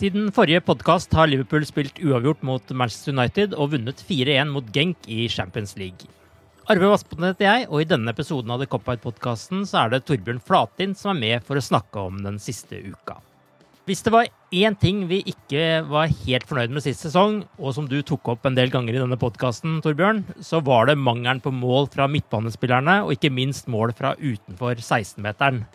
Siden forrige podkast har Liverpool spilt uavgjort mot Manchester United og vunnet 4-1 mot Genk i Champions League. Arve Vassbotn heter jeg, og i denne episoden av The Cop-Out-podkasten så er det Torbjørn Flatin som er med for å snakke om den siste uka. Hvis det var én ting vi ikke var helt fornøyd med sist sesong, og som du tok opp en del ganger i denne podkasten, Torbjørn, så var det mangelen på mål fra midtbanespillerne, og ikke minst mål fra utenfor 16-meteren.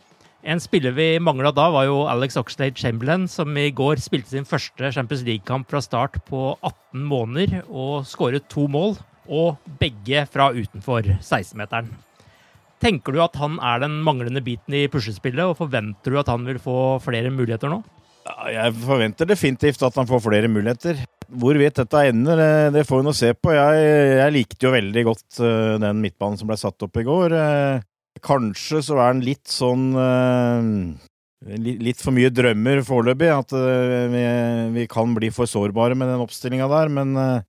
En spiller vi mangla da, var jo Alex Oxlade Chamberlain, som i går spilte sin første Champions League-kamp fra start på 18 måneder og skåret to mål, og begge fra utenfor 16-meteren. Tenker du at han er den manglende biten i puslespillet, og forventer du at han vil få flere muligheter nå? Jeg forventer definitivt at han får flere muligheter. Hvor vet dette ender, det- får vi nå se på. Jeg, jeg likte jo veldig godt eh, den midtbanen som ble satt opp i går. Kanskje så er den litt sånn eh, Litt for mye drømmer foreløpig. At eh, vi, vi kan bli for sårbare med den oppstillinga der. Men eh,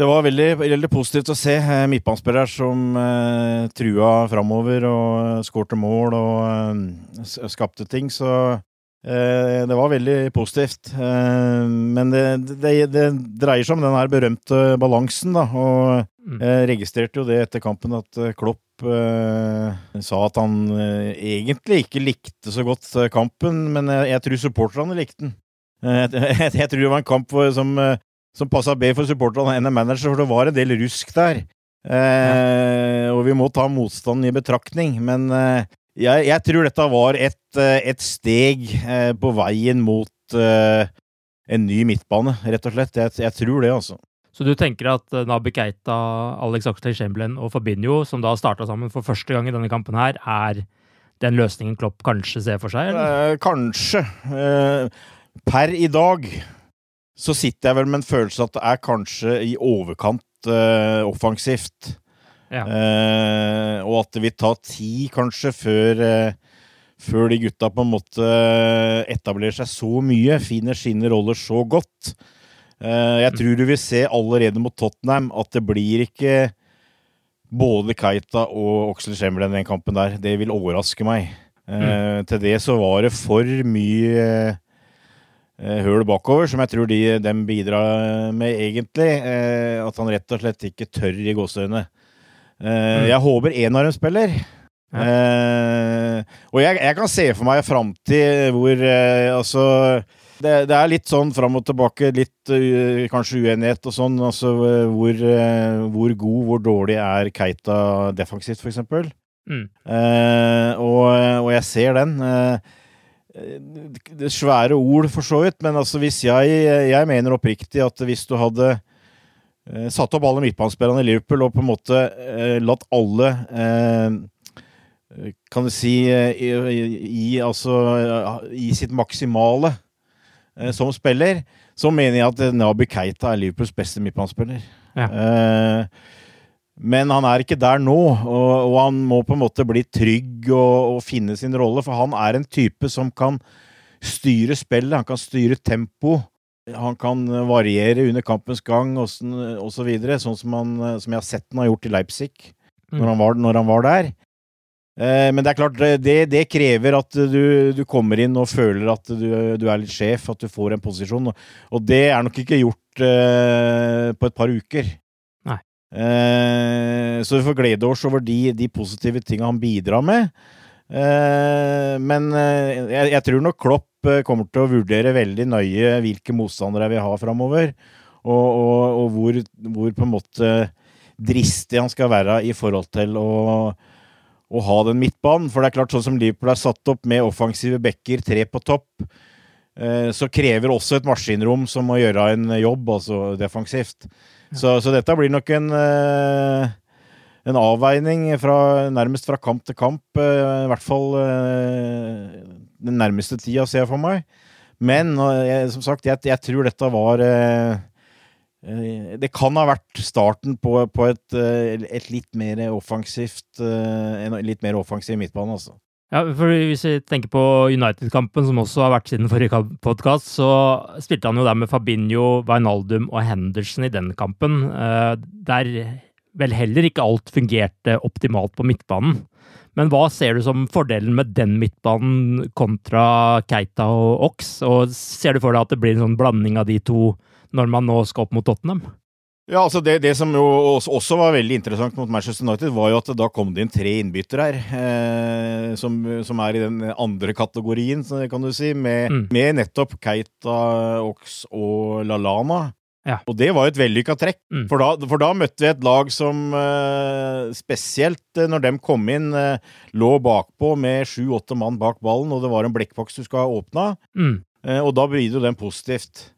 det var veldig, veldig positivt å se midtbanespillere som trua framover og skårte mål og skapte ting. Så Det var veldig positivt. Men det, det, det dreier seg om den her berømte balansen, da. Og Mm. jeg registrerte jo det etter kampen at eh, Klopp eh, sa at han eh, egentlig ikke likte så godt eh, kampen, men jeg, tror supporterne likte den. Jeg, tror det var en kamp som, som passa bedre for supporterne enn en manager, for det var en del rusk der. Ja. Og vi må ta motstanden i betraktning, men jeg, jeg tror dette var et, et steg på veien mot en ny midtbane, rett og slett. Jeg, jeg tror det, altså. Så du tenker at Nabi Keita, Alex Oxlade Chamberlain og Fabinho, som da starta sammen for første gang i denne kampen her, er den løsningen Klopp kanskje ser for seg? Eller? Eh, kanskje. Eh, per i dag så sitter jeg vel med en følelse at det er kanskje i overkant eh, offensivt. Ja. Eh, og at det vil ta tid, kanskje, før, eh, før de gutta på en måte etablerer seg så mye, finner sine roller så godt. Eh, jeg tror du vil se allerede mot Tottenham at det blir ikke både Keita og Oxlade Chamberlain i den kampen der. Det vil overraske meg. Mm. Til det så var det for mye eh, høl bakover, som jeg tror de, dem bidrar med egentlig. Eh, at han rett og slett ikke tør i gåseøynene. Eh, Jeg håper en av dem spiller. Ja. og jeg, jeg kan se for meg framtid hvor eh, altså det, det er litt sånn fram og tilbake, litt uh, kanskje uenighet og sånn. Altså hvor, uh, hvor god, hvor dårlig er Keita defensivt, eksempel. Mm. Uh, og, og jeg ser den. Uh, svære ord, for så vidt, men altså hvis jeg Jeg mener oppriktig at hvis du hadde satt opp alle midtbanespillerne i Liverpool og på en måte latt alle kan du si i, i, i, altså, i sitt maksimale som spiller, så mener jeg at Nabi Keita er Liverpools beste midtbanespiller. Ja. Eh, men han er ikke der nå, og, han må på en måte bli trygg og, finne sin rolle. For han er en type som kan styre spillet, han kan styre tempo. Han kan variere under kampens gang osv., så videre, sånn som, han, som jeg har sett han har gjort i Leipzig mm. når, han var, når, han var, der. Eh, men det er klart, det, det krever at du, du, kommer inn og føler at du, du, er litt sjef, at du får en posisjon. Og det er nok ikke gjort uh, på et par uker. Nei. Uh, så vi får glede oss over de, de positive tinga han bidrar med. Uh, men jeg, jeg, tror nok Klopp kommer til å vurdere veldig nøye hvilke motstandere jeg vil ha framover, og, og, og hvor, hvor, på en måte dristig han skal være i forhold til å, å ha den midtbanen. For det er klart, sånn som Liverpool er satt opp med offensive backer, tre på topp, eh, så krever også et maskinrom som må gjøre en jobb, altså defensivt. Så, så dette blir nok en eh, en avveining fra, nærmest fra kamp til kamp. I hvert fall den nærmeste tida, ser jeg for meg. Men som sagt, jeg, jeg, tror dette var eh, eh, Det kan ha vært starten på, på et, eh, et, litt mer offensivt En litt mer offensiv midtbane, altså. Ja, for Hvis vi tenker på United-kampen, som også har vært siden forrige podkast, så spilte han jo der med Fabinho, Wijnaldum og Henderson i den kampen. Der vel heller ikke alt fungerte optimalt på midtbanen. Men hva ser du som fordelen med den midtbanen kontra Keita og Ox? Og ser du for deg at det blir en sånn blanding av de to når man nå skal opp mot Tottenham? Ja, altså det, det, som jo også var veldig interessant mot Manchester United, var jo at da kom det inn tre innbyttere her, eh, som, som, er i den andre kategorien, kan du si, med, mm. med nettopp Keita, Ox og Lalana. Ja. Og det var jo et vellykka trekk, mm. for, da, for, da, møtte vi et lag som eh, spesielt uh, når de kom inn, eh, lå bakpå med sju-åtte mann bak ballen, og det var en blekkboks du skulle ha åpna, mm. og da bryr jo den positivt.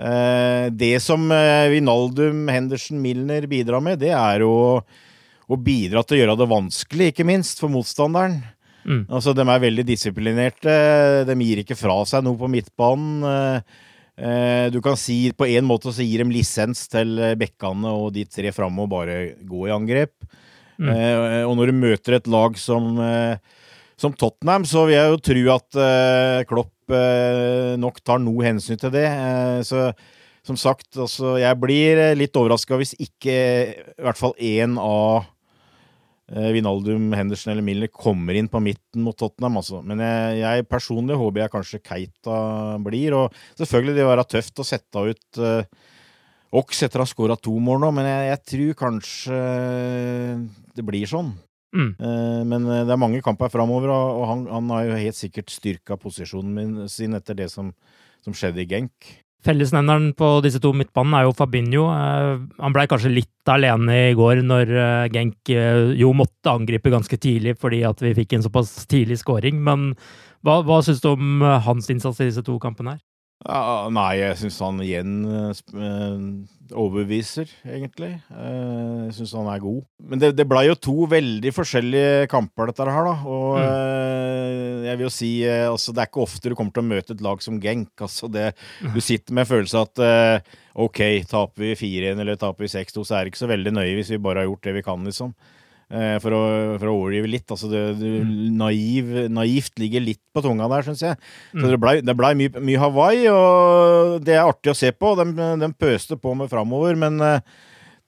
Det som Vinaldum, Henderson, Milner bidrar med, det er å, å bidra til å gjøre det vanskelig, ikke minst, for motstanderen. Mm. Altså, De er veldig disiplinerte, de gir ikke fra seg noe på midtbanen. Eh, du kan si på en måte så gir de lisens til eh, bekkene og de tre framme og bare gå i angrep. Mm. Eh, og når du møter et lag som, som, Tottenham, så vil jeg jo tro at Klopp nok tar noe hensyn til det. så som sagt, altså, jeg blir litt overraska hvis ikke i hvert fall én av Eh, Vinaldum, Henderson eller Milner kommer inn på midten mot Tottenham. Altså. Men jeg, jeg, personlig håper jeg kanskje Keita blir. Og selvfølgelig det være tøft å sette ut uh, Ox etter å ha skåra to mål nå, men jeg, jeg, tror kanskje det blir sånn. Mm. Uh, men det er mange kamper framover, og, han, han, har jo helt sikkert styrka posisjonen sin etter det som, som skjedde i Genk. Fellesnevneren på disse to midtbanene er jo Fabinho. Eh, han blei kanskje litt alene i går når eh, Genk eh, jo måtte angripe ganske tidlig fordi at vi fikk en såpass tidlig scoring. Men hva, hva syns du om hans innsats i disse to kampene her? Ja, nei, jeg syns han igjen eh, overbeviser, egentlig. Uh, jeg syns han er god. Men det, det blei jo to veldig forskjellige kamper, dette her, da. Og mm. eh, jeg vil jo si altså, Det er ikke ofte du kommer til å møte et lag som Genk. Altså, det, du sitter med en følelse at OK, taper vi 4-1 eller taper vi 6-2, så er det ikke så veldig nøye hvis vi bare har gjort det vi kan, liksom. Eh, for å, for å overdrive litt. Altså det, det mm. naiv, naivt ligger litt på tunga der, syns jeg. Så mm. det blei ble mye, mye, Hawaii, og det er artig å se på. De, de pøste på med framover, men eh,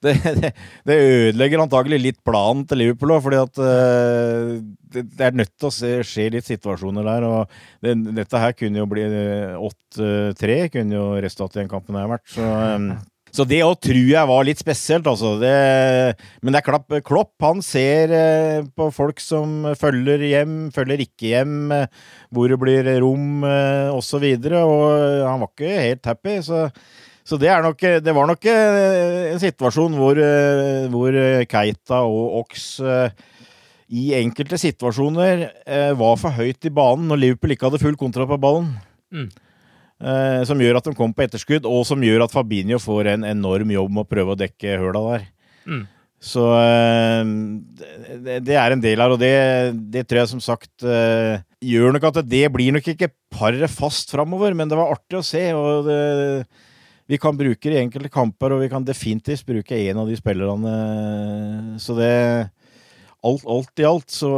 det, det, det, ødelegger antagelig litt planen til Liverpool òg, fordi at uh, det, det, er nødt til å se, skje litt situasjoner der. og Dette her kunne jo bli 8-3, kunne jo resultatet i den kampen her vært. Så um, så det òg tror jeg var litt spesielt, altså. Det, men det er klapp, Klopp. Han ser eh, på folk som følger hjem, følger ikke hjem, eh, hvor det blir rom eh, osv. Og, så og han var ikke helt happy. Så, så det, nok, det, var nok en situasjon hvor, hvor Keita og Ox i enkelte situasjoner var for høyt i banen når Liverpool ikke hadde full kontroll på ballen. Mm. Eh, som gjør at de kommer på etterskudd, og som gjør at Fabinho får en enorm jobb med å prøve å dekke høla der. Mm. Så eh, det, er en del her, og det, det tror jeg som sagt eh, gjør nok at det blir nok ikke paret fast framover, men det var artig å se. og det, vi kan bruke det i enkelte kamper, og vi kan definitivt bruke en av de spillerne. Så det alt, alt i alt så,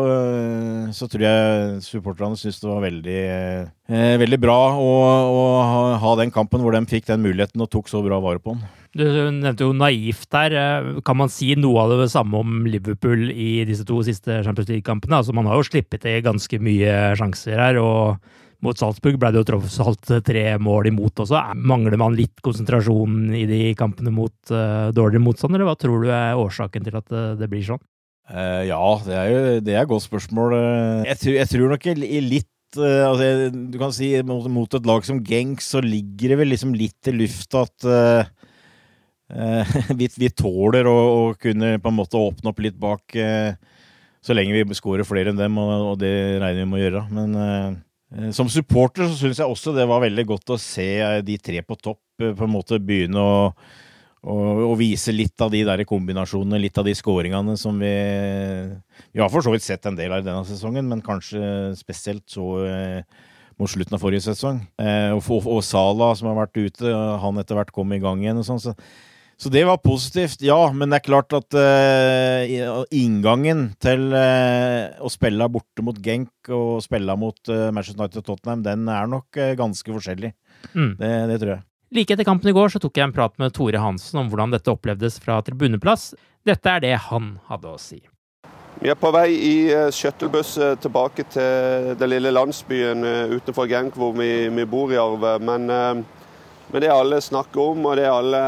så tror jeg supporterne syntes det var veldig, eh, veldig bra å, å ha, den kampen hvor de fikk den muligheten og tok så bra vare på den. Du nevnte jo naivt der. Eh, kan man si noe av det samme om Liverpool i disse to siste Champions League-kampene? Altså, man har jo slippet til ganske mye sjanser her. og mot Salzburg ble det jo tross alt tre mål imot også. Mangler man litt konsentrasjon i de kampene mot uh, dårligere motstand, eller hva tror du er årsaken til at det, det blir sånn? Uh, ja, det er jo det er et godt spørsmål. Jeg, tror, jeg tror nok i litt uh, altså, Du kan si mot, mot, et lag som Genk så ligger det vel liksom litt i lufta at vi, vi, tåler å, å, kunne på en måte åpne opp litt bak så lenge vi skårer flere enn dem, og, og det regner vi med å gjøre. Men Eh, som supporter så syns jeg også det var veldig godt å se eh, de tre på topp eh, på en måte begynne å, å, og vise litt av de der kombinasjonene, litt av de skåringene som vi Vi har for så vidt sett en del av i denne sesongen, men kanskje spesielt så mot slutten av forrige sesong. og, og, og Sala som har vært ute, han etter hvert kom i gang igjen og sånn. så så det var positivt, ja. Men det er klart at uh, inngangen til uh, å spille borte mot Genk og spille mot uh, Manchester United og Tottenham, den er nok ganske forskjellig. Mm. Det, det, tror jeg. Like etter kampen i går så tok jeg en prat med Tore Hansen om hvordan dette opplevdes fra tribuneplass. Dette er det han hadde å si. Vi er på vei i shuttlebuss tilbake til den lille landsbyen utenfor Genk hvor vi, vi bor i Arve. Men, men det alle snakker om, og det alle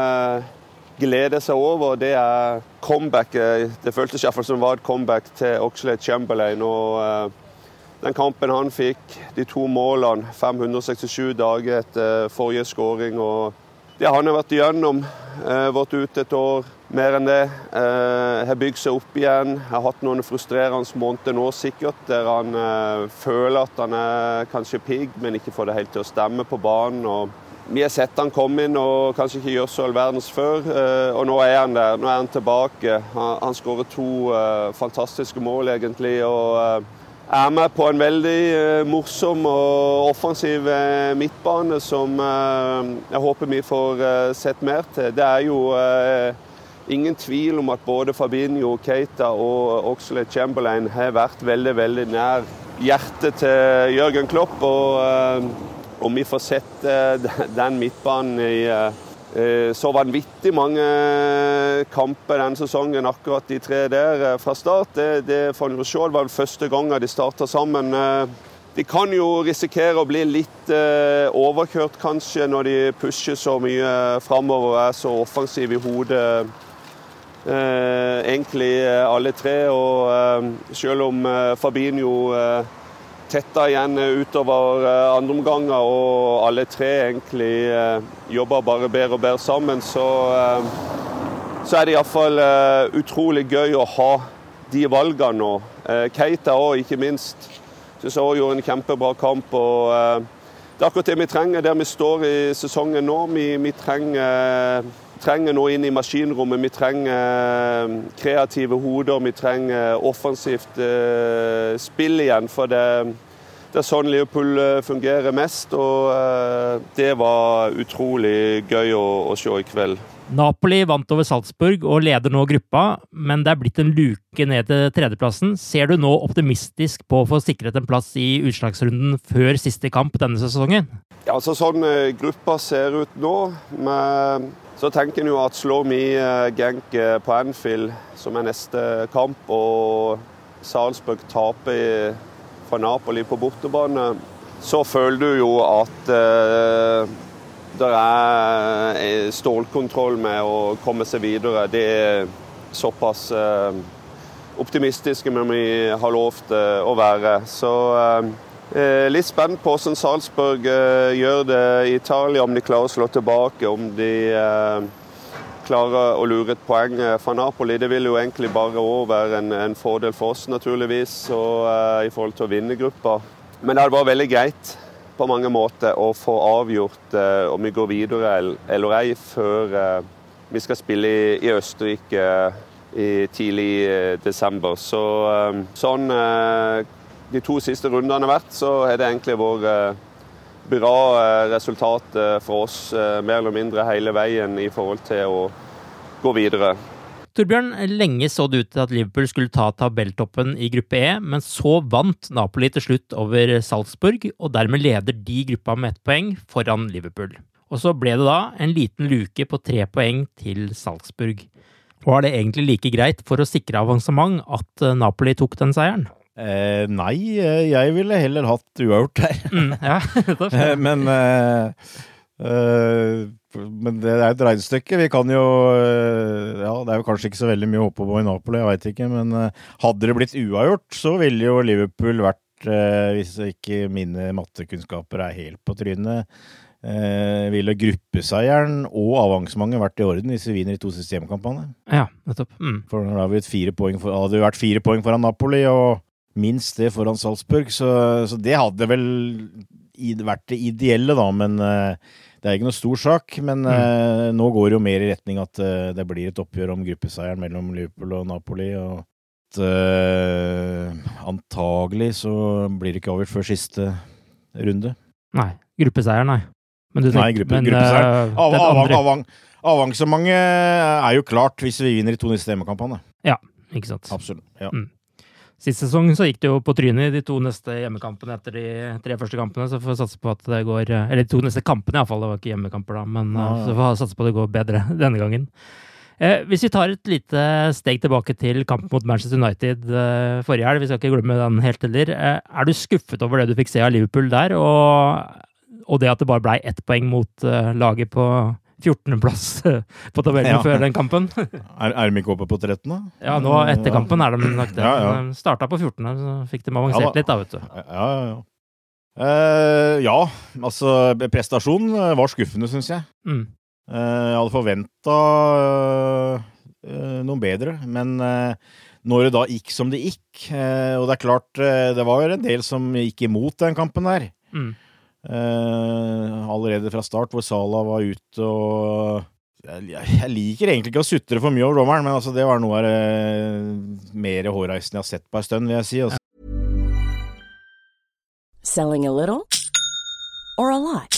gleder seg over, det er comebacket. Det føltes iallfall som det var et comeback til Oxlade Chamberlain. og Den kampen han fikk, de to målene, 567 dager etter forrige skåring. og Det han har vært igjennom, uh, vært ute et år, mer enn det. Uh, har bygd seg opp igjen. Har hatt noen frustrerende måneder nå sikkert, der han føler at han er kanskje pigg, men ikke får det helt til å stemme på banen. og vi har sett han komme inn og kanskje ikke gjøre så all verdens før, eh, og nå er han der. Nå er han tilbake. Han, han skårer to fantastiske mål, egentlig. og er med på en veldig uh, morsom og offensiv midtbane som jeg håper vi får sett mer til. Det er jo ingen tvil om at både Fabinho, Keita og Oxlade Chamberlain har vært veldig, veldig nær hjertet til Jørgen Klopp. og om vi får sett eh, den midtbanen i eh, så vanvittig mange kamper denne sesongen, akkurat de tre der eh, fra start, det, det får vi se. Det var første gangen de starta sammen. De kan jo risikere å bli litt overkjørt, kanskje, når de pusher så mye framover og er så offensive i hodet. egentlig alle tre. Og selv om Fabinho tetta igjen utover eh, andre omganger, og alle tre egentlig eh, jobber bare bedre og bedre sammen, så, eh, så er det iallfall utrolig gøy å ha de valgene nå. Keita òg, ikke minst. Syns jeg òg gjorde en kjempebra kamp. og Det er akkurat det vi trenger der vi står i sesongen nå. Vi, vi trenger trenger nå inn i maskinrommet. Vi trenger kreative hoder, vi trenger offensivt eh, spill igjen. For det, det, er sånn Liverpool eh, fungerer mest, og eh, det var utrolig gøy å, å se i kveld. Napoli vant over Salzburg og leder nå gruppa, men det er blitt en luke ned til tredjeplassen. Ser du nå optimistisk på å få sikret en plass i utslagsrunden før siste kamp denne sesongen? Ja, altså Sånn gruppa ser ut nå, med så tenker en jo at slår vi eh, Genk eh, på Anfield, som er neste kamp, og Salzburg taper fra Napoli på bortebane, så føler du jo at eh, det er eh, stålkontroll med å komme seg videre. Det er såpass eh, optimistiske vi har lovt eh, å være. Så Eh, litt spent på hvordan Salzburg eh, gjør det i Italia, om de klarer å slå tilbake, om de eh, klarer å lure et poeng fra Napoli. Det vil jo egentlig bare være en, en fordel for oss, naturligvis, og, i forhold til å vinne gruppa. Men det hadde vært veldig greit på mange måter å få avgjort uh, om vi går videre eller ei før uh, vi skal spille i, i Østerrike i tidlig desember. Så sånn de to siste rundene vært, så har det egentlig vært bra resultat for oss mer eller mindre hele veien i forhold til å gå videre. Torbjørn, lenge så det ut til at Liverpool skulle ta tabelltoppen i gruppe E, men så vant Napoli til slutt over Salzburg, og dermed leder de gruppa med ett poeng foran Liverpool. Og så ble det da en liten luke på tre poeng til Salzburg. Var det egentlig like greit for å sikre avansement at eh, Napoli tok den seieren? Eh, nei, eh, jeg ville heller hatt uavgjort der. Mm, ja, men eh, eh, men det er et regnestykke. Vi kan jo eh, Ja, det er jo kanskje ikke så veldig mye å håpe på i Napoli, jeg veit ikke. Men eh, hadde det blitt uavgjort, så ville jo Liverpool vært, eh, hvis ikke mine mattekunnskaper er helt på trynet, ville gruppeseieren og avansementet vært i orden hvis vi vinner de to siste hjemmekampene. Ja, nettopp. Mm. For da hadde vi vært fire poeng foran Napoli, og minst det foran Salzburg. Så, så det hadde vel vært det ideelle, da. Men det er ikke noe stor sak, men mm. uh, nå går det jo mer i retning at uh, det blir et oppgjør om gruppeseieren mellom Liverpool og Napoli. og uh, antagelig så blir det ikke avgjort før siste runde. Nei. Gruppeseier, nei. Men du tenker, nei, gruppe, men, gruppeseier. Av, avang, avang, avansementet er jo klart hvis vi vinner de to neste hjemmekampene. Ja, ikke sant. Absolutt. ja. Mm. Sist sesong så gikk det jo på trynet i de to neste hjemmekampene etter de tre første kampene, så får vi satse på at det går Eller de to neste kampene, iallfall. Det var ikke hjemmekamper, da, men ja, ja. så får vi satse på at det går bedre denne gangen. Eh, hvis vi tar et lite steg tilbake til kampen mot Manchester United eh, forrige helg, vi skal ikke glemme den helt heller. Eh, er du skuffet over det du fikk se av Liverpool der, og, og det at det bare blei ett poeng mot eh, laget på 14.-plass på tabellen ja. før den kampen. er, er de ikke oppe på 13., da? Ja, nå etter kampen er de nok det. Ja, ja. De starta på 14., så fikk de avansert ja, litt, da, vet du. Ja, ja, ja. Uh, ja, altså prestasjonen var skuffende, syns jeg. Mm. Uh, jeg hadde forventa uh, eh, noe bedre, men når det da gikk som det gikk Og det er klart, det var jo en del som gikk imot den kampen der. Mm. Uh, allerede fra start, hvor Salah var ute og jeg, liker egentlig ikke å sutre for mye over dommeren, men altså, det var noe av det uh, mer hårreisende jeg har sett på en stund, vil jeg si. Altså. Selling a little or a lot?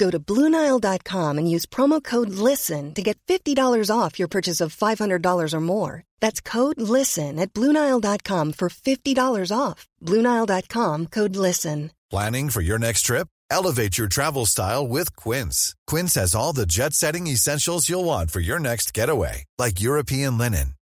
Go to Bluenile.com and use promo code LISTEN to get $50 off your purchase of $500 or more. That's code LISTEN at Bluenile.com for $50 off. Bluenile.com code LISTEN. Planning for your next trip? Elevate your travel style with Quince. Quince has all the jet setting essentials you'll want for your next getaway, like European linen,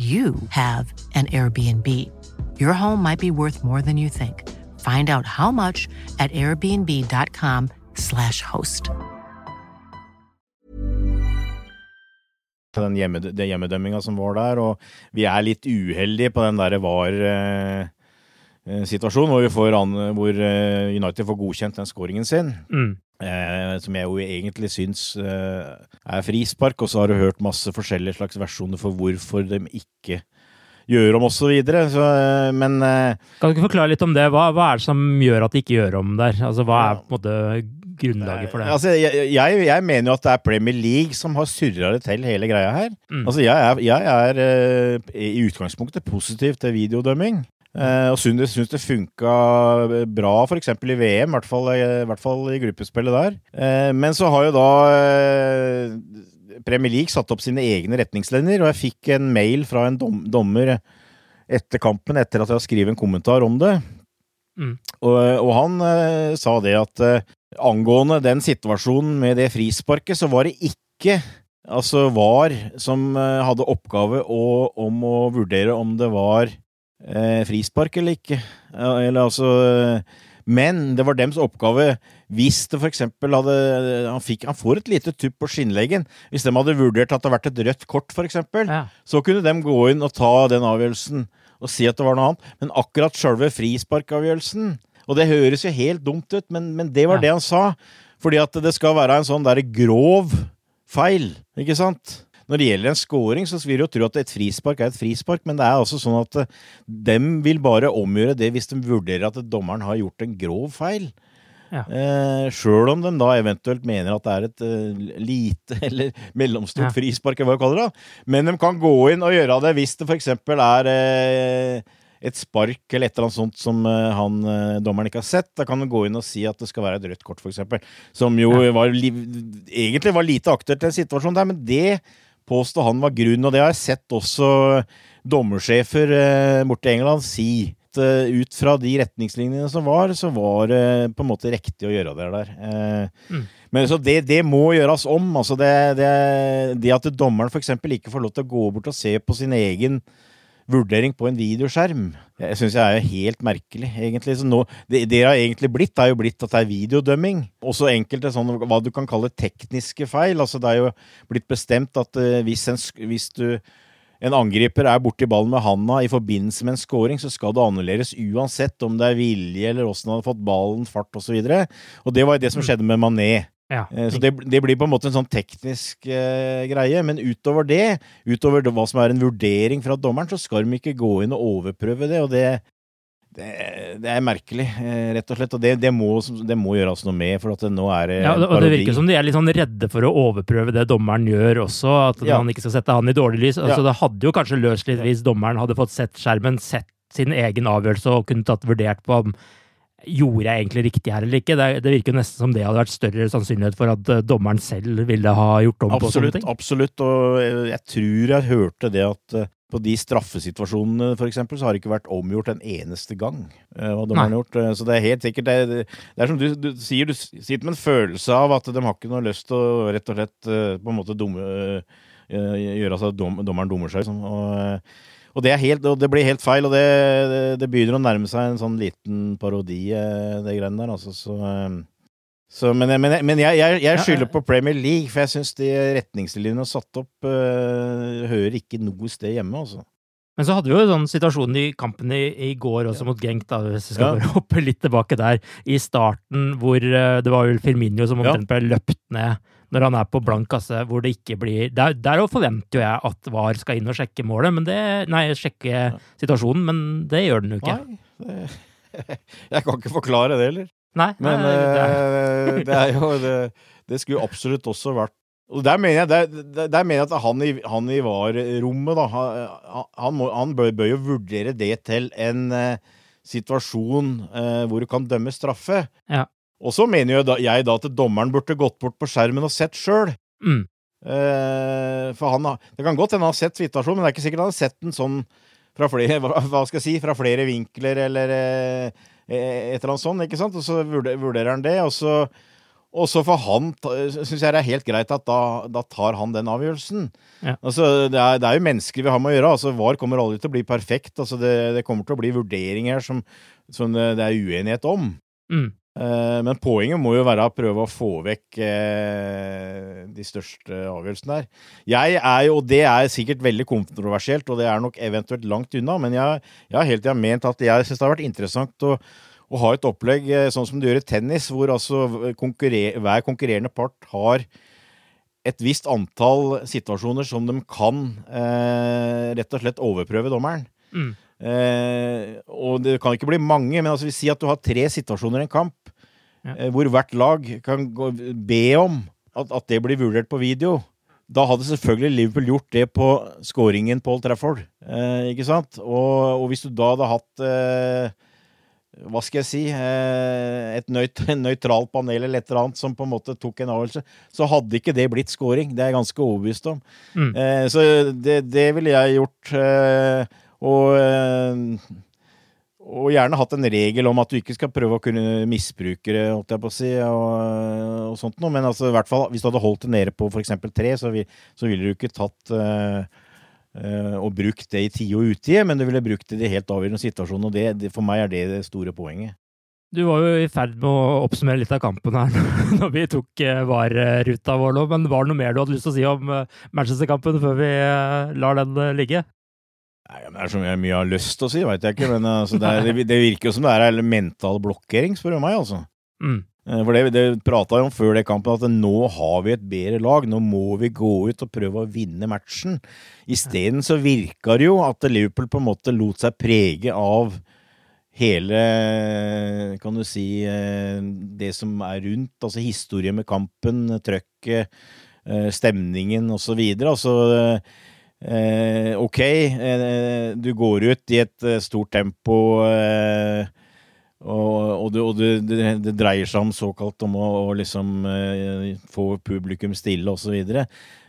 you have an Airbnb. Your home might be worth more than you think. Find out how much at airbnb.com/slash host. den, hjemme, den hjemmedømminga som var der, og vi er litt uheldige på den der VAR-situasjonen, hvor, vi får an, hvor eh, United får godkjent den scoringen sin. Mm. Eh, som jeg jo egentlig syns eh, er frispark, og så har du hørt masse forskjellige slags versjoner for hvorfor de ikke gjør om, osv. Eh, men eh, Kan du ikke forklare litt om det? Hva, hva er det som gjør at de ikke gjør om der? Altså, Hva er på en måte grunnlaget for det? Altså, jeg, jeg, jeg mener jo at det er Premier League som har surra det til hele greia her. Mm. Altså, jeg er, jeg er eh, i utgangspunktet positiv til videodømming. Eh, og syns syns det funka bra f.eks. i VM, i hvert, fall, i hvert fall i gruppespillet der. Eh, men så har jo da eh, Premier League satt opp sine egne retningslinjer, og jeg fikk en mail fra en dom, dommer etter kampen, etter at jeg har skrevet en kommentar om det. Mm. Og, og han uh, sa det at uh, angående den situasjonen med det frisparket, så var det ikke altså VAR som uh, hadde oppgave å, om å vurdere om det var eh, frispark eller ikke. Eller altså Men det var dems oppgave hvis det for eksempel hadde han, fikk, han får et lite tupp på skinnleggen. Hvis de hadde vurdert at det hadde vært et rødt kort, for eksempel, Ja. så kunne de gå inn og ta den avgjørelsen og si at det var noe annet. Men akkurat sjølve frisparkavgjørelsen Og det høres jo helt dumt ut, men, men det var Ja. det han sa. Fordi at det skal være en sånn derre grov feil, ikke sant? Når det gjelder en scoring, så vil du jo tro at et frispark er et frispark, men det er altså sånn at eh, dem vil bare omgjøre det hvis de vurderer at dommeren har gjort en grov feil. Ja. Eh, Sjøl om de da eventuelt mener at det er et uh, lite eller mellomstort Ja. frispark, eller hva de kaller det. Men de kan gå inn og gjøre det hvis det f.eks. er eh, et spark eller et eller annet sånt som eh, han dommeren ikke har sett. Da kan de gå inn og si at det skal være et rødt kort, f.eks. Som jo var li egentlig var lite aktuelt i en situasjon der, men det påstod han var grunn, og det har jeg sett også dommersjefer eh, borte i England si. Eh, ut fra de retningslinjene som var, så var det på en måte riktig å gjøre det der. Eh, Mm. Men så det, det må gjøres om. Altså det, det, det at dommeren f.eks. ikke får lov til å gå bort og se på sin egen vurdering på en videoskjerm. Jeg syns jeg er helt merkelig, egentlig. Så nå, det, det har egentlig blitt, er jo blitt at det er videodømming. Også enkelte sånn, hva du kan kalle tekniske feil. Altså det er jo blitt bestemt at uh, hvis, en, hvis du en angriper er borti ballen med handa i forbindelse med en scoring, så skal det annulleres uansett om det er vilje eller åssen han har fått ballen, fart osv. Og, så og det var jo det som skjedde med Mané. Ja. Eh, Så det, det blir på en måte en sånn teknisk eh, greie. Men utover det, utover det, hva som er en vurdering fra dommeren, så skal de ikke gå inn og overprøve det. Og det, det, det er merkelig, eh, rett og slett. Og det, det, må, det må gjøres noe med, for nå er det Ja, og det- og det virker som de er litt sånn redde for å overprøve det dommeren gjør også, at Ja. man ikke skal sette han i dårlig lys. Altså. Det hadde jo kanskje løst litt hvis dommeren hadde fått sett skjermen, sett sin egen avgjørelse og kunne tatt vurdert på om Gjorde jeg egentlig riktig her eller ikke? Det, det virker nesten som det hadde vært større sannsynlighet for at eh, dommeren selv ville ha gjort om på sånne ting. absolutt. Og jeg tror jeg hørte det at eh, på de straffesituasjonene for eksempel, så har det ikke vært omgjort en eneste gang. eh, hva dommeren har gjort. Så det er helt sikkert Det, det er som du, du sier, du sitter med en følelse av at de har ikke noe lyst til å rett og slett på en måte dumme, gjøre altså, dom, dommeren dummer seg. Liksom. Og, og det, er helt, og det blir helt feil, og det, det, det begynner å nærme seg en sånn liten parodi, eh, det greiene der. Altså, så, eh, så, men men, men jeg, jeg, jeg skylder på Premier League, for jeg syns de retningslinjene satt opp uh, hører ikke noe sted hjemme, altså. Men så hadde vi jo sånn situasjon i kampen i, i går også mot Genk, da, hvis vi skal Ja. bare hoppe litt tilbake der, i starten hvor eh, det var vel Firmino som omtrent ble løpt ned når han er på blank kasse, hvor det ikke blir Der, der forventer jo jeg at VAR skal inn og sjekke målet, men det Nei, sjekke situasjonen, men det gjør den jo ikke. Nei, det, jeg kan ikke forklare det heller. Nei, Men nei, det er- eh, det er jo det, det skulle absolutt også vært Og der mener jeg, der, der, der mener jeg at han i, han i VAR-rommet, da Han, han, han bør, bør, jo vurdere det til en eh, situasjon eh, hvor du kan dømme straffe. Ja. Og så mener jo jeg da at dommeren burde gått bort på skjermen og sett sjøl. Mm. Eh, for han har, Det kan godt hende han har sett situasjonen, men det er ikke sikkert han har sett den sånn fra flere, hva skal jeg si, fra flere vinkler eller eh, et eller annet sånt. ikke sant? Og så vurderer han det, og så og så for han syns jeg det er helt greit at da, da tar han den avgjørelsen. Ja. Altså, det, er, det er jo mennesker vi har med å gjøre. altså VAR kommer aldri til å bli perfekt. altså Det, det kommer til å bli vurderinger som, som det, det, er uenighet om. Mm. Eh, men poenget må jo være å prøve å få vekk eh, de største avgjørelsene der. Jeg er jo, og det er sikkert veldig kontroversielt, og det er nok eventuelt langt unna, men jeg, jeg har hele tida ment at jeg syns det har vært interessant å å ha et opplegg eh, sånn som du gjør i tennis, hvor altså konkurrer hver konkurrerende part har et visst antall situasjoner som de kan eh, rett og slett overprøve dommeren. Mm. Eh, og det kan ikke bli mange, men altså vi sier at du har tre situasjoner i en kamp, ja. eh, hvor hvert lag kan gå, be om at, at, det blir vurdert på video. Da hadde selvfølgelig Liverpool gjort det på scoringen på Old Trafford. Eh, ikke sant? Og, og, hvis du da hadde hatt eh, hva skal jeg si eh, et nøyt, nøytralt panel eller et eller annet som på en måte tok en avgjørelse, så hadde ikke det blitt scoring. Det er jeg ganske overbevist om. Mm. Eh, så det, det ville jeg gjort. Eh, og, og gjerne hatt en regel om at du ikke skal prøve å kunne misbruke det, holdt jeg på å si, og, og sånt noe. Men altså, i hvert fall, hvis du hadde holdt det nede på f.eks. tre, så, vi, så ville du ikke tatt Uh, og brukt det i tide og utide, men du ville brukt det i de helt avgjørende situasjonene. Og det, det, for meg er det det store poenget. Du var jo i ferd med å oppsummere litt av kampen her når vi tok vareruta vår nå, men var det noe mer du hadde lyst til å si om Manchester-kampen før vi lar den ligge? Nei, Det er så mye jeg har lyst til å si, veit jeg ikke. Men altså, det, er, det, det, virker jo som det er mental blokkering, spør du meg. altså. Mm. For det, det prata vi om før det kampen, at nå har vi et bedre lag. Nå må vi gå ut og prøve å vinne matchen. Isteden så virka det jo at Liverpool på en måte lot seg prege av hele, kan du si, det som er rundt. Altså historie med kampen, trøkket, stemningen osv. Altså eh, ok, eh, du går ut i et stort tempo. Eh, og, og, det, og du, det, det, dreier seg om såkalt om å, å liksom eh, få publikum stille osv.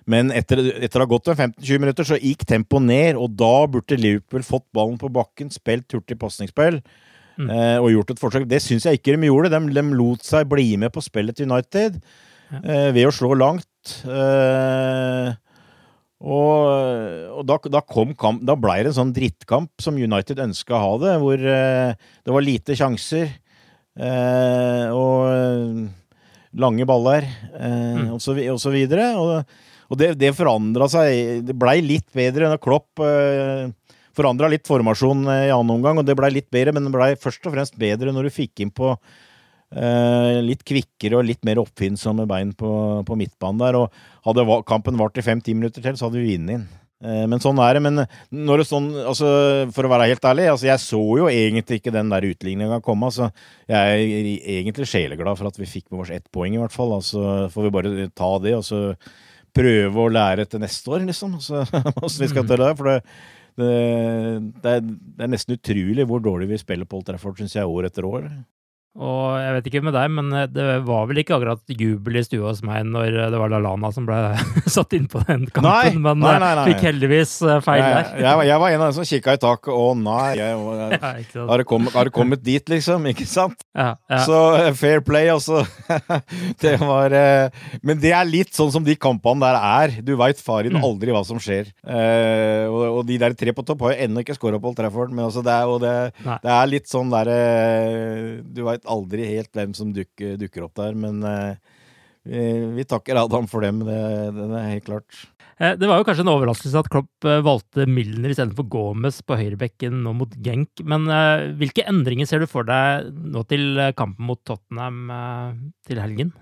Men etter, etter å ha gått 15-20 minutter, så gikk tempoet ned, og da burde Liverpool fått ballen på bakken, spilt hurtig pasningsspill mm. eh, og gjort et forsøk. Det syns jeg ikke de gjorde. De, de, lot seg bli med på spillet til United ja. eh, ved å slå langt. Eh, og, og da, da, kom kamp, da ble det en sånn drittkamp som United ønska å ha det, hvor eh, det var lite sjanser eh, og eh, lange baller eh, mm. og, så, og, så, videre. Og, og det, det forandra seg. Det blei litt bedre når Klopp eh, forandra litt formasjon i annen omgang, og det blei litt bedre, men det blei først og fremst bedre når du fikk inn på litt kvikkere og litt mer oppfinnsomme bein på, på midtbanen der. Og hadde kampen vart i fem-ti minutter til, så hadde vi vunnet inn. Uh, men sånn er det. Men når det sånn, altså, for å være helt ærlig, altså, jeg så jo egentlig ikke den der utligninga komme. Altså, jeg er egentlig sjeleglad for at vi fikk med oss ett poeng, i hvert fall. Altså, får vi bare ta det, og så prøve å lære til neste år, liksom. Altså, hvordan vi skal til det. For det, det, det, er, det, er, nesten utrolig hvor dårlig vi spiller på Old Trafford, syns jeg, år etter år. Og jeg vet ikke med deg, men eh, det var vel ikke akkurat jubel i stua hos meg når eh, det var Lalana som ble satt inn på den kampen, nei, men nei, nei, eh, nei, fikk heldigvis feil der. Jeg, jeg, var en av dem som kikka i taket. Å nei, jeg, jeg, ja, har, det kommet, har, det kommet, dit, liksom? Ikke sant? Ja, ja. Så fair play, altså. det var Men det er litt sånn som de kampene der er. Du veit farin mm. aldri hva som skjer. og, og, de der tre på topp har jo ennå ikke scora på Old Trafford, men altså det, er, det, det, er litt sånn derre Du veit vet aldri helt hvem som dukker, dukker opp der, men eh, vi, vi, takker Adam for dem, det, det, er helt klart. Eh, det var jo kanskje en overraskelse at Klopp eh, valgte Milner istedenfor Gomez på høyrebekken nå mot Genk. Men hvilke endringer ser du for deg nå til kampen mot Tottenham til helgen?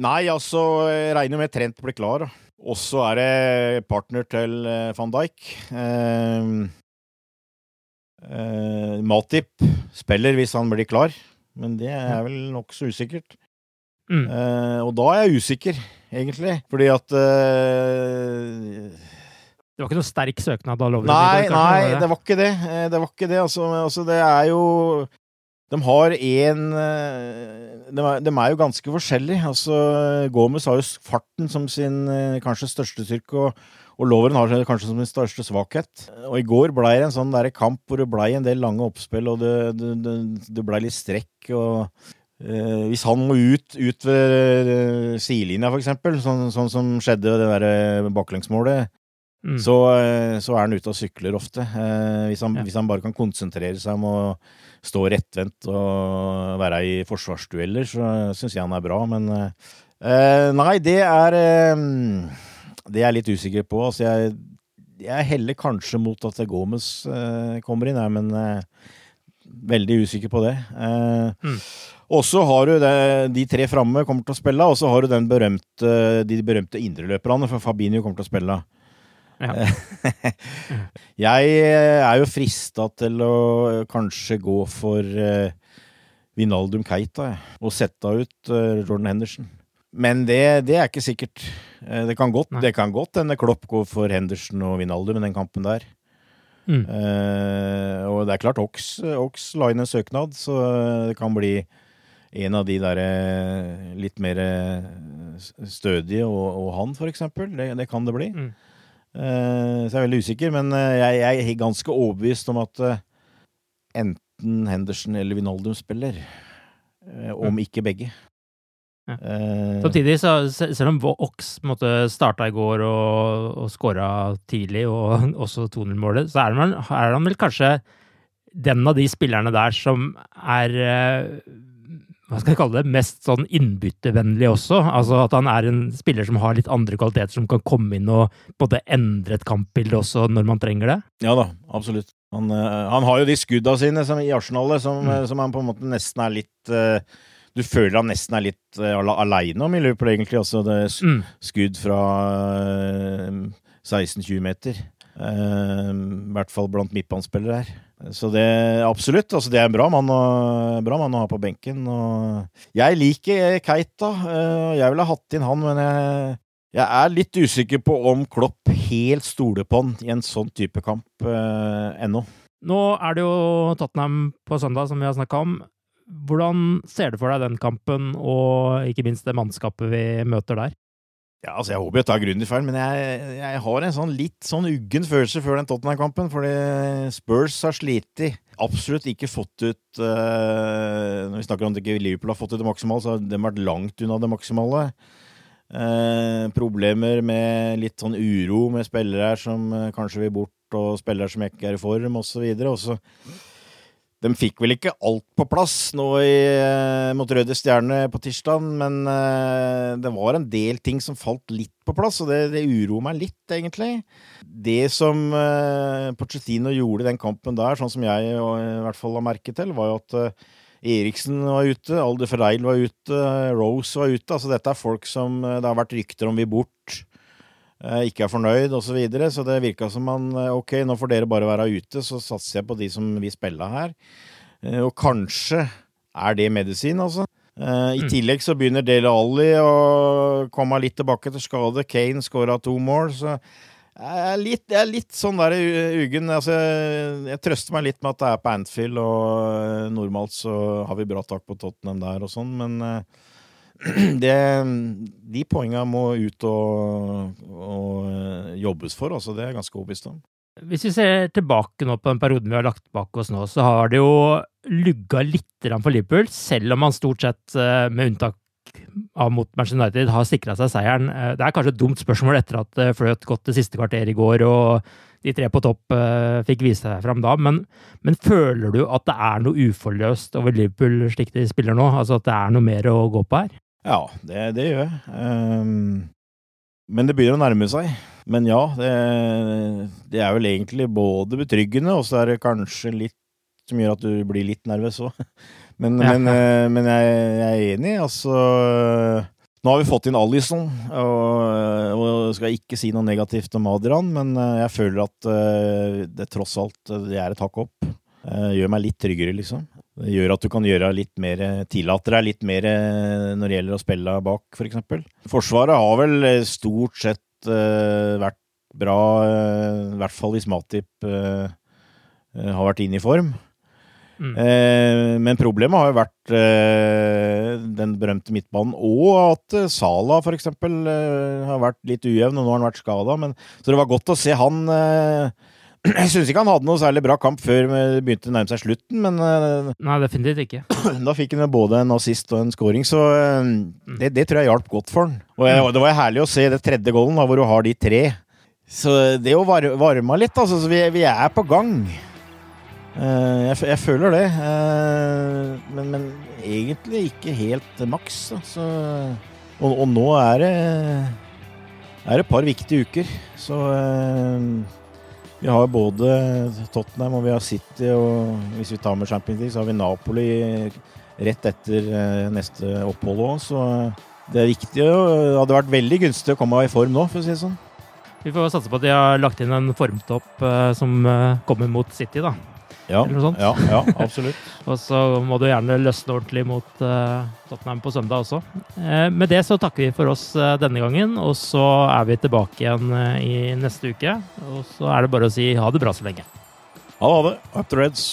Nei, altså, jeg regner med Trent blir klar. Og så er det partner til van Dijk. Eh, eh, Matip spiller hvis han blir klar men det er vel nokså usikkert. Mm. Uh, og da er jeg usikker, egentlig. Fordi at uh, Det var ikke noe sterk søknad Da, Lovren? Nei, kanskje, nei, det. det var ikke det. Eh, Det var ikke det. Altså, altså det er jo De har én de, de er jo ganske forskjellige. Altså, Gomez har jo farten som sin kanskje største styrke, og, og Loveren har det kanskje som sin største svakhet. Og i går blei det en sånn der kamp hvor det blei en del lange oppspill, og det, det, det, det blei litt strekk. og eh, Hvis han må ut, ut ved eh, sidelinja, eksempel, sånn, sånn som skjedde ved det der eh, baklengsmålet, Mm. så, eh, så er han ute og sykler ofte. Eh, hvis, han, Ja. hvis han bare kan konsentrere seg om å stå rettvendt og være i forsvarsdueller, så syns jeg han er bra. Men eh, nei, det er Det er jeg litt usikker på. Altså, jeg, jeg heller kanskje mot at Gomez uh, kommer inn, her, men uh, veldig usikker på det. Uh, Mm. Og så har du det, de tre framme kommer til å spille, og så har du den berømte, de berømte indreløperne, for Fabinho kommer til å spille. Ja. jeg er jo frista til å kanskje gå for uh, Vinaldum Keita og sette ut uh, Jordan Henderson. Men det, det er ikke sikkert. Eh, det kan godt det kan godt hende Klopp går for Henderson og Vinaldum i den kampen der. Mm. Uh, og det er klart Ox, Ox la inn en søknad, så det kan bli en av de der eh, litt mer stødige, og, og han, for eksempel. Det, det kan det bli. Mm. Uh, så jeg er veldig usikker, men jeg, jeg er ganske overbevist om at enten Henderson eller Vinaldum spiller. om ikke begge. Ja. Eh, Samtidig, så, selv om Ox starta i går og, og skåra tidlig, og også 2-0-målet, så er han, er han vel kanskje den av de spillerne der som er eh, hva skal jeg kalle det, mest sånn innbyttevennlig også. Altså at han er en spiller som har litt andre kvaliteter, som kan komme inn og både endre et kampbilde også når man trenger det. Ja da, absolutt. Han, eh, han har jo de skudda sine som, i Arsenalet som, Mm. som han på en måte nesten er litt eh, Du føler han nesten er litt uh, aleine om i Liverpool, egentlig. Også det er s- Mm. skudd fra uh, 16-20 meter. Uh, I hvert fall blant midtbanespillere her. Så det absolutt. Altså det er en bra mann, å, bra mann å ha på benken. Og jeg liker Keita. Uh, Jeg ville ha hatt inn han, men jeg, jeg er litt usikker på om Klopp helt stoler på han i en sånn type kamp uh, ennå. Nå er det jo Tottenham på søndag, som vi har snakka om. Hvordan ser du for deg den kampen, og ikke minst det mannskapet vi møter der? Ja, altså Jeg håper jeg tar grundig feil, men jeg, jeg har en sånn litt sånn uggen følelse før den Tottenham-kampen. Fordi Spurs har slitt. Absolutt ikke fått ut uh, Når vi snakker om at ikke Liverpool har fått ut det maksimale, så har de vært langt unna det maksimale. Uh, problemer med litt sånn uro med spillere som eh, kanskje vil bort, og spillere som ikke er i form, osv. Og så de fikk vel ikke alt på plass nå i, eh, mot Røde Stjerne på tirsdag, men eh, det var en del ting som falt litt på plass, og det, det uroer meg litt, egentlig. Det som uh, Pochettino gjorde i den kampen der, sånn som jeg eh, i hvert fall la merke til, var jo at eh, Eriksen var ute, Alder Ferreil var ute, Rose var ute. Altså dette er folk som eh, det har vært rykter om vil bort eh, ikke er fornøyd osv. Så, videre. så det virka som man eh, Ok, nå får dere bare være ute, så satser jeg på de som vil spille her. Eh, Og kanskje er det medisin, altså. Eh, I Mm. tillegg så begynner Dele Alli å komme litt tilbake til skade. Kane skåra to mål, så jeg er litt, jeg er litt sånn der ugen. Altså, jeg, trøster meg litt med at det er på Anfield, og eh, normalt så har vi bra tak på Tottenham der og sånn, men eh, det, de poengene må ut og, og eh, jobbes for, altså. Det er ganske overbevist om. Hvis vi ser tilbake nå på den perioden vi har lagt bak oss nå, så har det jo lugga litt for Liverpool, selv om man stort sett, eh, med unntak av mot Manchester United, har sikra seg seieren. Eh, Det er kanskje et dumt spørsmål etter at det fløt godt det siste kvarteret i går, og de tre på topp fikk vise seg fram da, men, men føler du at det er noe uforløst over Liverpool slik de spiller nå? Altså at det er noe mer å gå på her? Ja, det, det gjør jeg. Um, men det begynner å nærme seg. Men ja, det, det er vel egentlig både betryggende, og så er det kanskje litt som gjør at du blir litt nervøs òg. Men, Ja. men, eh, men jeg, jeg er enig. Altså Nå har vi fått inn Alison, og, og skal ikke si noe negativt om Adrian, men eh, jeg føler at eh, det tross alt det er et hakk opp. Eh, Gjør meg litt tryggere, liksom. Det gjør at du kan gjøre litt mer tillate deg litt mer eh, når det gjelder å spille bak, f.eks. For eksempel. Forsvaret har vel eh, stort sett vært bra, i hvert fall hvis Matip har vært inne i form. Mm. men problemet har jo vært den berømte midtbanen, og at Sala for eksempel har vært litt ujevn, og nå har han vært skada. Så det var godt å se han jeg syns ikke han hadde noe særlig bra kamp før det begynte å nærme seg slutten, men Nei, definitivt ikke. Da fikk han både en assist og en scoring, så det, det tror jeg hjalp godt for han. Og jeg, det var herlig å se det tredje goalen, da, hvor du har de tre. Så det å var, varme litt, altså. Så vi, vi er på gang. Jeg, jeg, føler det. Men, men, egentlig ikke helt maks. Altså. og, og, nå er det, er et par viktige uker. Så vi har både Tottenham og vi har City, og hvis vi tar med Champions League, så har vi Napoli rett etter neste opphold òg. Så det er viktig. Det hadde vært veldig gunstig å komme i form nå, for å si det sånn. Vi får satse på at de har lagt inn en formtopp uh, som kommer mot City, da. Ja, ja, ja absolutt. og så må du gjerne løsne ordentlig mot uh, Tottenham på søndag også. med det så takker vi for oss denne gangen, og så er vi tilbake igjen i neste uke. Og så er det bare å si ha det bra så lenge. Ha det. Up the Reds.